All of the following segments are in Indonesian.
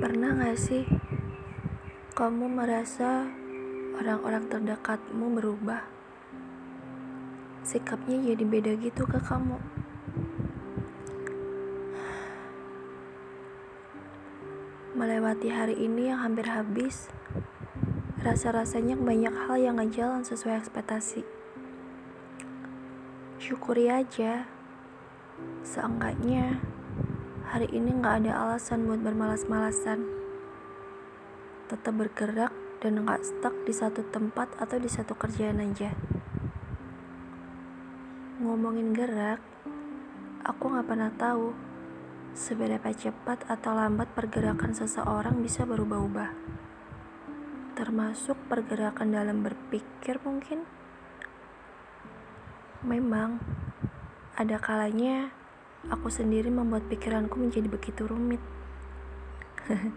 Pernah gak sih kamu merasa orang-orang terdekatmu berubah? Sikapnya jadi beda gitu ke kamu. Melewati hari ini yang hampir habis, rasa-rasanya banyak hal yang gak jalan sesuai ekspektasi. Syukuri aja, seenggaknya hari ini gak ada alasan buat bermalas-malasan. Tetap bergerak dan gak stuck di satu tempat atau di satu kerjaan aja. Ngomongin gerak, aku gak pernah tahu seberapa cepat atau lambat pergerakan seseorang bisa berubah-ubah. Termasuk pergerakan dalam berpikir mungkin. Memang, ada kalanya aku sendiri membuat pikiranku menjadi begitu rumit.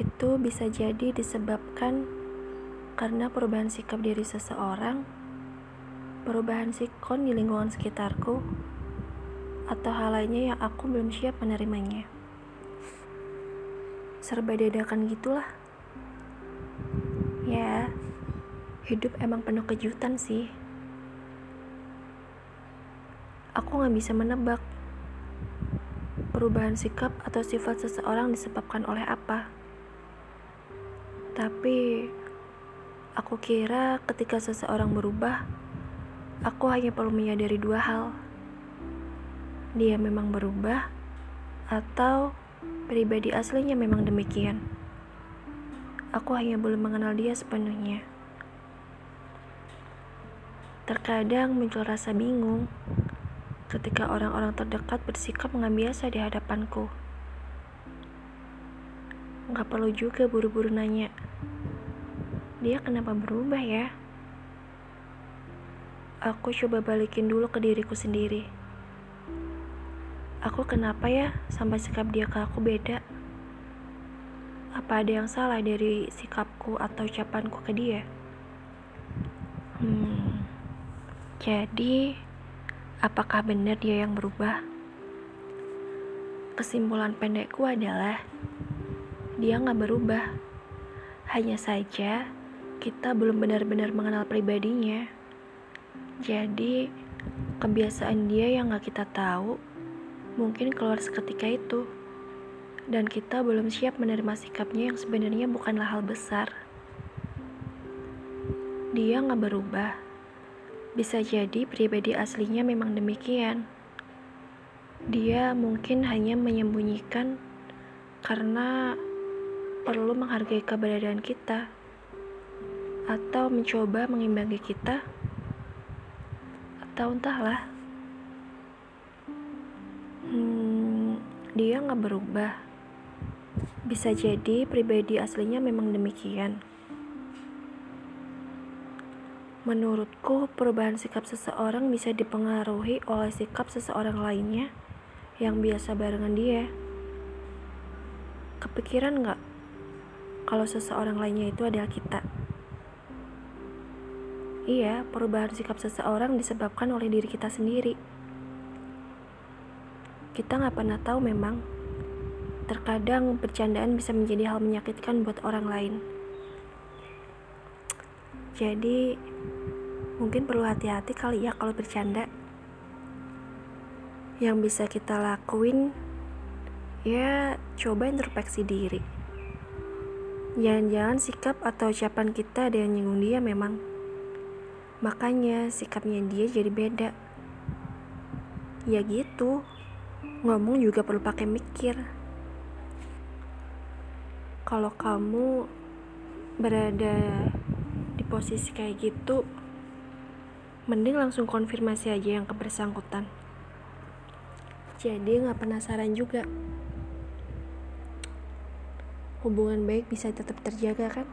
Itu bisa jadi disebabkan karena perubahan sikap diri seseorang, perubahan sikon di lingkungan sekitarku, atau hal lainnya yang aku belum siap menerimanya. Serba dadakan gitulah. Ya, hidup emang penuh kejutan sih. Aku gak bisa menebak perubahan sikap atau sifat seseorang disebabkan oleh apa. Tapi, aku kira ketika seseorang berubah, aku hanya perlu menyadari dua hal. Dia memang berubah, atau pribadi aslinya memang demikian. Aku hanya belum mengenal dia sepenuhnya. Terkadang muncul rasa bingung ketika orang-orang terdekat bersikap biasa di hadapanku. Nggak perlu juga buru-buru nanya, dia kenapa berubah ya? Aku coba balikin dulu ke diriku sendiri. Aku kenapa ya sampai sikap dia ke aku beda? Apa ada yang salah dari sikapku atau ucapanku ke dia? Hmm, jadi apakah benar dia yang berubah? Kesimpulan pendekku adalah dia nggak berubah. Hanya saja kita belum benar-benar mengenal pribadinya. Jadi kebiasaan dia yang nggak kita tahu mungkin keluar seketika itu. Dan kita belum siap menerima sikapnya yang sebenarnya bukanlah hal besar. Dia nggak berubah. Bisa jadi pribadi aslinya memang demikian. Dia mungkin hanya menyembunyikan karena perlu menghargai keberadaan kita atau mencoba mengimbangi kita atau entahlah. Hmm, dia nggak berubah. Bisa jadi pribadi aslinya memang demikian. Menurutku, perubahan sikap seseorang bisa dipengaruhi oleh sikap seseorang lainnya yang biasa barengan dia. Kepikiran nggak kalau seseorang lainnya itu adalah kita? Iya, perubahan sikap seseorang disebabkan oleh diri kita sendiri. Kita nggak pernah tahu memang. Terkadang bercandaan bisa menjadi hal menyakitkan buat orang lain. Jadi, mungkin perlu hati-hati kali ya kalau bercanda. Yang bisa kita lakuin, ya coba introspeksi diri. Jangan-jangan sikap atau ucapan kita ada yang nyinggung dia memang. Makanya sikapnya dia jadi beda. Ya gitu, ngomong juga perlu pakai mikir kalau kamu berada di posisi kayak gitu, mending langsung konfirmasi aja yang kebersangkutan. Jadi nggak penasaran juga. Hubungan baik bisa tetap terjaga kan?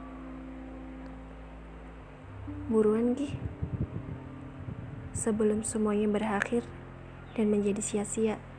Buruan Gi. Sebelum semuanya berakhir dan menjadi sia-sia.